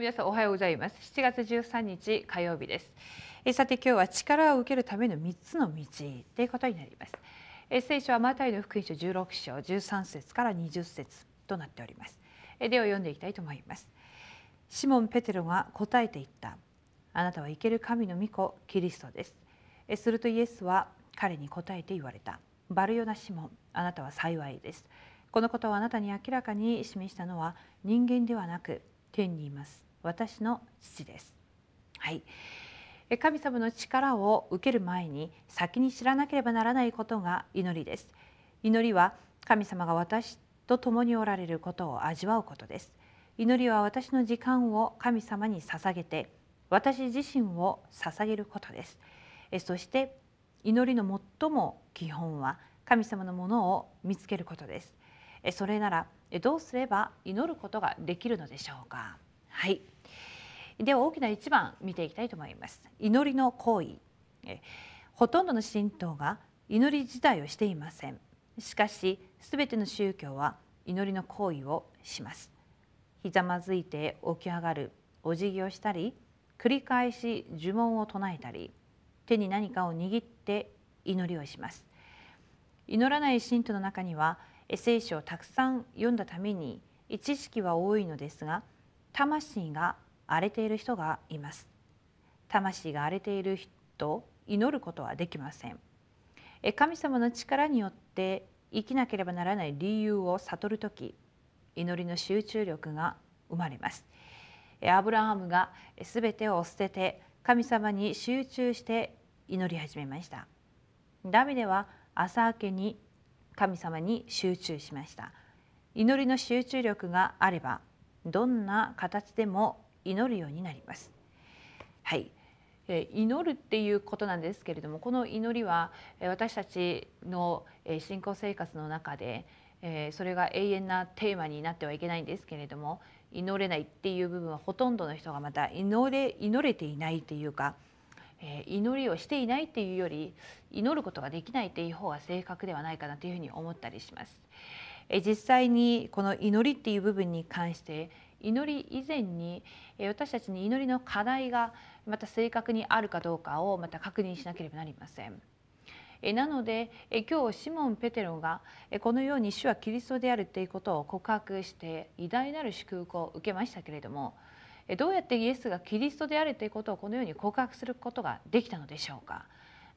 皆さんおはようございます。7月13日火曜日です。えさて今日は力を受けるための3つの道ということになります。え聖書はマタイの福音書16章13節から20節となっております。えでは読んでいきたいと思います。シモン・ペテロが答えて言った。あなたは生ける神の御子キリストです。えするとイエスは彼に答えて言われた。バルヨナシモンあなたは幸いです。このことをあなたに明らかに示したのは人間ではなく天にいます。私の父です。はい。神様の力を受ける前に先に知らなければならないことが祈りです。祈りは神様が私と共におられることを味わうことです。祈りは私の時間を神様に捧げて私自身を捧げることです。そして祈りの最も基本は神様のものを見つけることです。それならどうすれば祈ることができるのでしょうか？はい。では大きな一番見ていきたいと思います。祈りの行為。ほとんどの神道が祈り自体をしていません。しかしすべての宗教は祈りの行為をします。ひざまずいて起き上がるお辞儀をしたり繰り返し呪文を唱えたり手に何かを握って祈りをします。祈らない信徒の中には聖書をたくさん読んだために知識は多いのですが魂が荒れている人がいます。魂が荒れている人祈ることはできません。神様の力によって生きなければならない理由を悟る時祈りの集中力が生まれます。アブラハムがすべてを捨てて神様に集中して祈り始めました。ダビデは朝明けに神様に集中しました。祈りの集中力があればどんな形でも祈るようになりますはい祈るっていうことなんですけれどもこの祈りは私たちの信仰生活の中でそれが永遠なテーマになってはいけないんですけれども祈れないっていう部分はほとんどの人がまた祈れ祈れていないというかえ祈りをしていないっていうより祈ることができないっていう方が正確ではないかなというふうに思ったりします。実際にこの祈りっていう部分に関して祈り以前に私たちに祈りの課題がまた正確にあるかどうかをまた確認しなければなりません。なので今日シモン・ペテロがこのように主はキリストであるということを告白して偉大なる祝福を受けましたけれどもどうやってイエスがキリストであるということをこのように告白することができたのでしょうか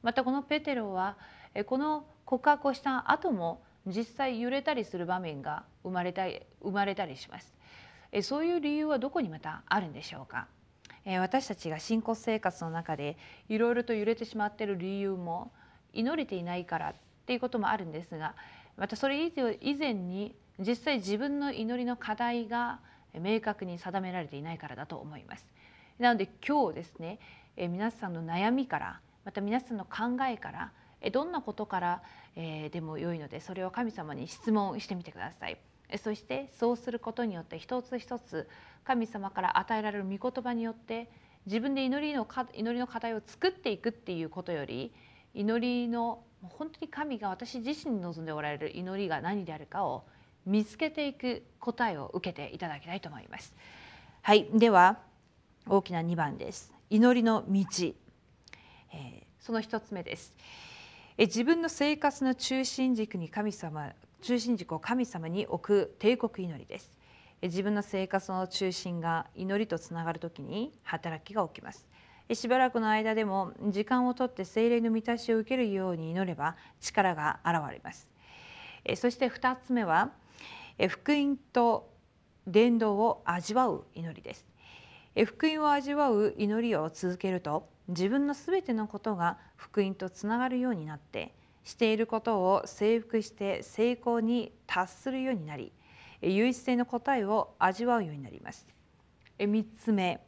またこのペテロはこの告白をした後も実際揺れたりする場面が生まれた生まれたりしますそういう理由はどこにまたあるんでしょうか？私たちが信仰生活の中でいろいろと揺れてしまっている理由も祈れていないからっていうこともあるんですがまたそれ以前に実際自分の祈りの課題が明確に定められていないからだと思います。なので今日ですね皆さんの悩みからまた皆さんの考えからどんなことからでも良いのでそれを神様に質問してみてください。そしてそうすることによって一つ一つ神様から与えられる御言葉によって自分で祈りの祈りの課題を作っていくっていうことより祈りの本当に神が私自身に望んでおられる祈りが何であるかを見つけていく答えを受けていただきたいと思います。はい、では大きな2番です。祈りの道、えー、その1つ目です。え自分の生活の中心軸に神様中心軸を神様に置く帝国祈りです。自分の生活の中心が祈りとつながるときに働きが起きます。しばらくの間でも時間をとって精霊の満たしを受けるように祈れば力が現れます。そして2つ目は福音と伝道を味わう祈りです福音を味わう祈りを続けると自分のすべてのことが福音とつながるようになってしていることを征服して成功に達するようになり唯一性の答えを味わうようになります。3つ目。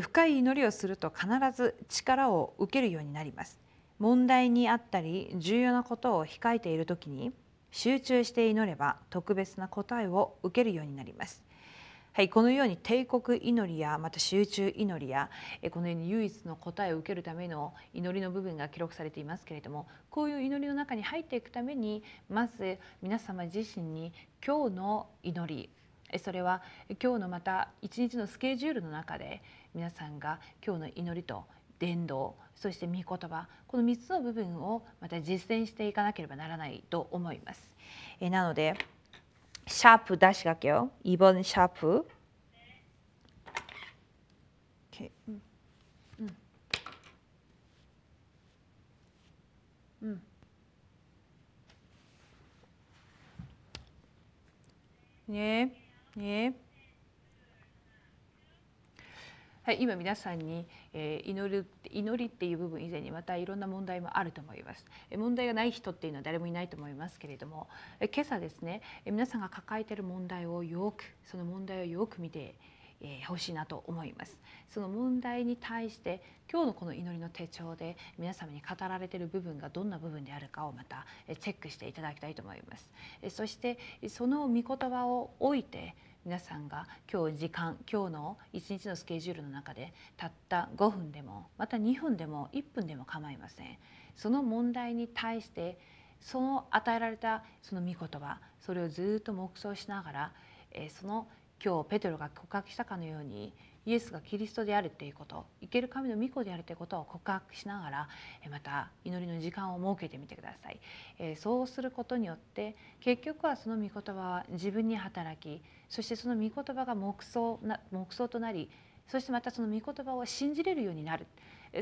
深い祈りをすると必ず力を受けるようになります。問題にあったり重要なことを控えている時に集中して祈れば特別な答えを受けるようになります。はい、このように帝国祈りやまた集中祈りやこのように唯一の答えを受けるための祈りの部分が記録されていますけれどもこういう祈りの中に入っていくためにまず皆様自身に今日の祈りそれは今日のまた一日のスケジュールの中で皆さんが今日の祈りと伝道そして御言葉この3つの部分をまた実践していかなければならないと思います。えなのでシャープ出しがけよ。2번シャープ。Okay. うんうんうんねねはい、今皆さんに、えー、祈る祈りっていう部分以前にまたいろんな問題もあると思います。え問題がない人っていうのは誰もいないと思いますけれども、え今朝ですね、え皆さんが抱えている問題をよくその問題をよく見てえ欲しいなと思いますその問題に対して今日のこの祈りの手帳で皆様に語られている部分がどんな部分であるかをまたチェックしていただきたいと思いますそしてその御言葉を置いて皆さんが今日時間今日の一日のスケジュールの中でたった5分でもまた2分でも1分でも構いません。その問題に対してその与えられたその御言葉それをずっと黙想しながらその今日ペテロが告白したかのようにイエスがキリストであるっていうこと生ける神の御子であるということを告白しながらまた祈りの時間を設けてみてください、えそうすることによって結局はその御言葉は自分に働きそしてその御言葉が黙想な黙想となりそしてまたその御言葉を信じれるようになる。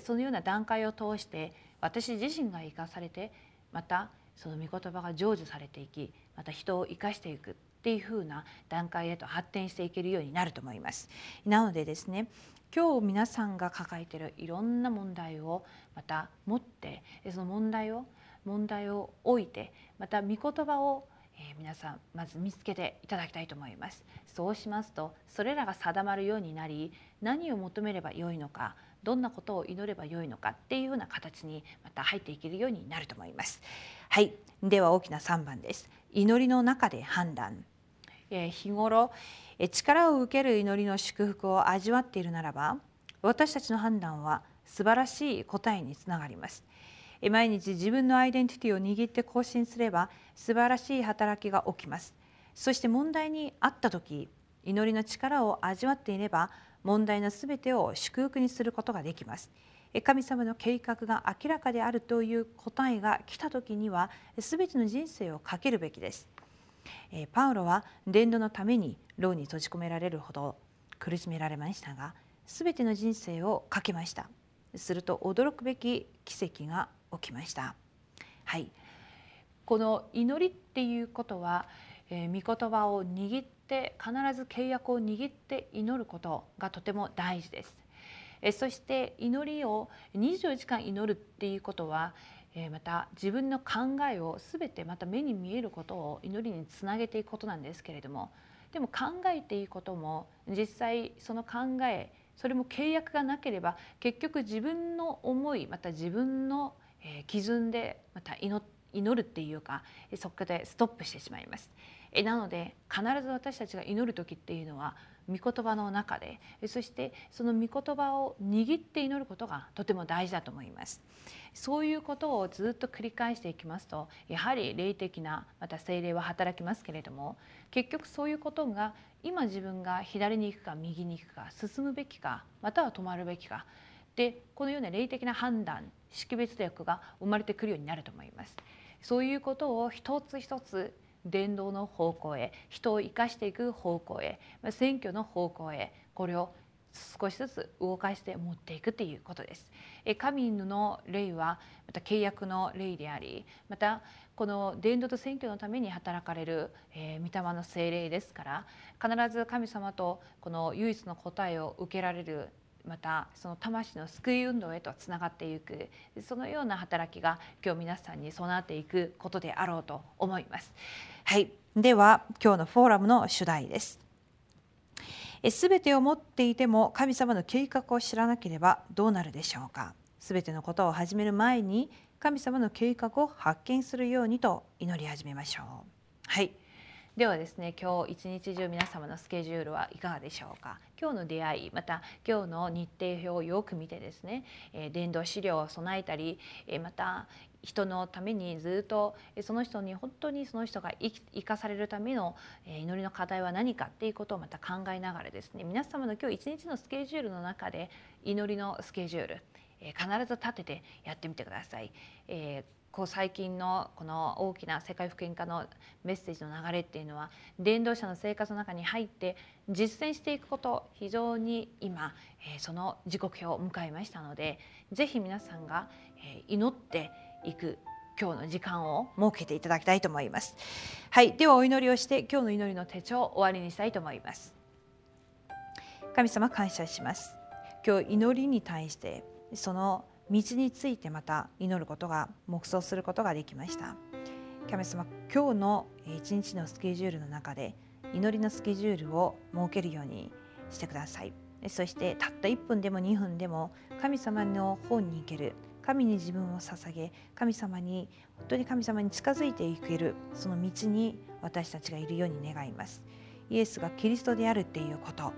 そのような段階を通して私自身が生かされてまたその御言葉が成就されていきまた人を生かしていく。っていうふうな段階へと発展していけるようになると思います。なのでですね今日皆さんが抱えているいろんな問題をまた持ってその問題を問題を置いてまた御言葉をえ皆さんまず見つけていただきたいと思います。そうしますとそれらが定まるようになり何を求めればよいのかどんなことを祈ればよいのかっていうような形にまた入っていけるようになると思います。はい。では大きな3番です。祈りの中で判断。日頃力を受ける祈りの祝福を味わっているならば私たちの判断は素晴らしい答えにつながります。毎日自分のアイデンティティを握って更新すれば素晴らしい働きが起きます。そして問題にあった時祈りの力を味わっていれば問題のすべてを祝福にすることができます。神様の計画が明らかであるという答えが来た時には全ての人生をかけるべきです。パウロは伝道のために牢に閉じ込められるほど苦しめられましたが全ての人生をかけました。すると驚くべき奇跡が起きました。はい。この祈りっていうことは、えー、御言葉を握って必ず契約を握って祈ることがとても大事です。えそして祈りを24時間祈るっていうことはまた自分の考えを全てまた目に見えることを祈りにつなげていくことなんですけれどもでも考えていいことも実際その考えそれも契約がなければ結局自分の思いまた自分の基準でまた祈るっていうかそこでストップしてしまいます。なので必ず私たちが祈る時っていうのは御言葉の中でそしてその御言葉を握って祈ることがとても大事だと思います。そういうことをずっと繰り返していきますとやはり霊的なまた精霊は働きますけれども結局そういうことが今自分が左に行くか右に行くか進むべきかまたは止まるべきか。でこのような霊的な判断識別力が生まれてくるようになると思います。そういうことを一つ一つ伝道の方向へ人を生かしていく方向へ選挙の方向へこれを少しずつ動かして持っていくということです。神の霊はまた契約の霊でありまたこの伝道と選挙のために働かれる、えー、御霊の精霊ですから必ず神様とこの唯一の答えを受けられるまたその魂の救い運動へとつながっていくそのような働きが今日皆さんに備わっていくことであろうと思います。はい、では今日のフォーラムの主題です。すべてを持っていても神様の計画を知らなければどうなるでしょうか？すべてのことを始める前に神様の計画を発見するようにと祈り始めましょう。はい。ではですね今日一日中皆様のスケジュールはいかがでしょうか？今日の出会いまた今日の日程表をよく見てですね、伝道資料を備えたり、また人のためにずっとその人に本当にその人が生かされるための祈りの課題は何かっていうことをまた考えながらですね皆様の今日一日のスケジュールの中で祈りのスケジュール必ず立ててやってみてください。えーこう最近のこの大きな世界福音化のメッセージの流れっていうのは伝道者の生活の中に入って実践していくこと非常に今、えその時刻表を迎えましたのでぜひ皆さんが、え祈っていく今日の時間を設けていただきたいと思います。はい。ではお祈りをして今日の祈りの手帳を終わりにしたいと思います。神様感謝します。今日祈りに対してその道についてまた祈ることが黙想することができました。神様今日の一日のスケジュールの中で祈りのスケジュールを設けるようにしてください。そしてたった1分でも2分でも神様の方に行ける神に自分を捧げ神様に本当に神様に近づいていけるその道に私たちがいるように願います。イエスがキリストであるっていうこと。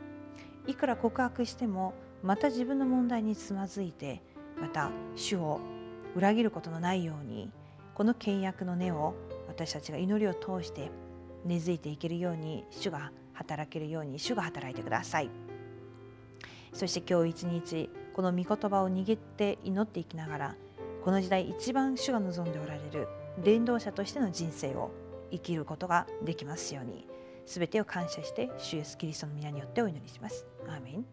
いくら告白してもまた自分の問題につまずいてまた主を裏切ることのないようにこの契約の根を私たちが祈りを通して根付いていけるように主が働けるように主が働いてくださいそして今日一日この御言葉を握って祈っていきながらこの時代一番主が望んでおられる伝道者としての人生を生きることができますように全てを感謝して主イエスキリストの皆によってお祈りします。アーメン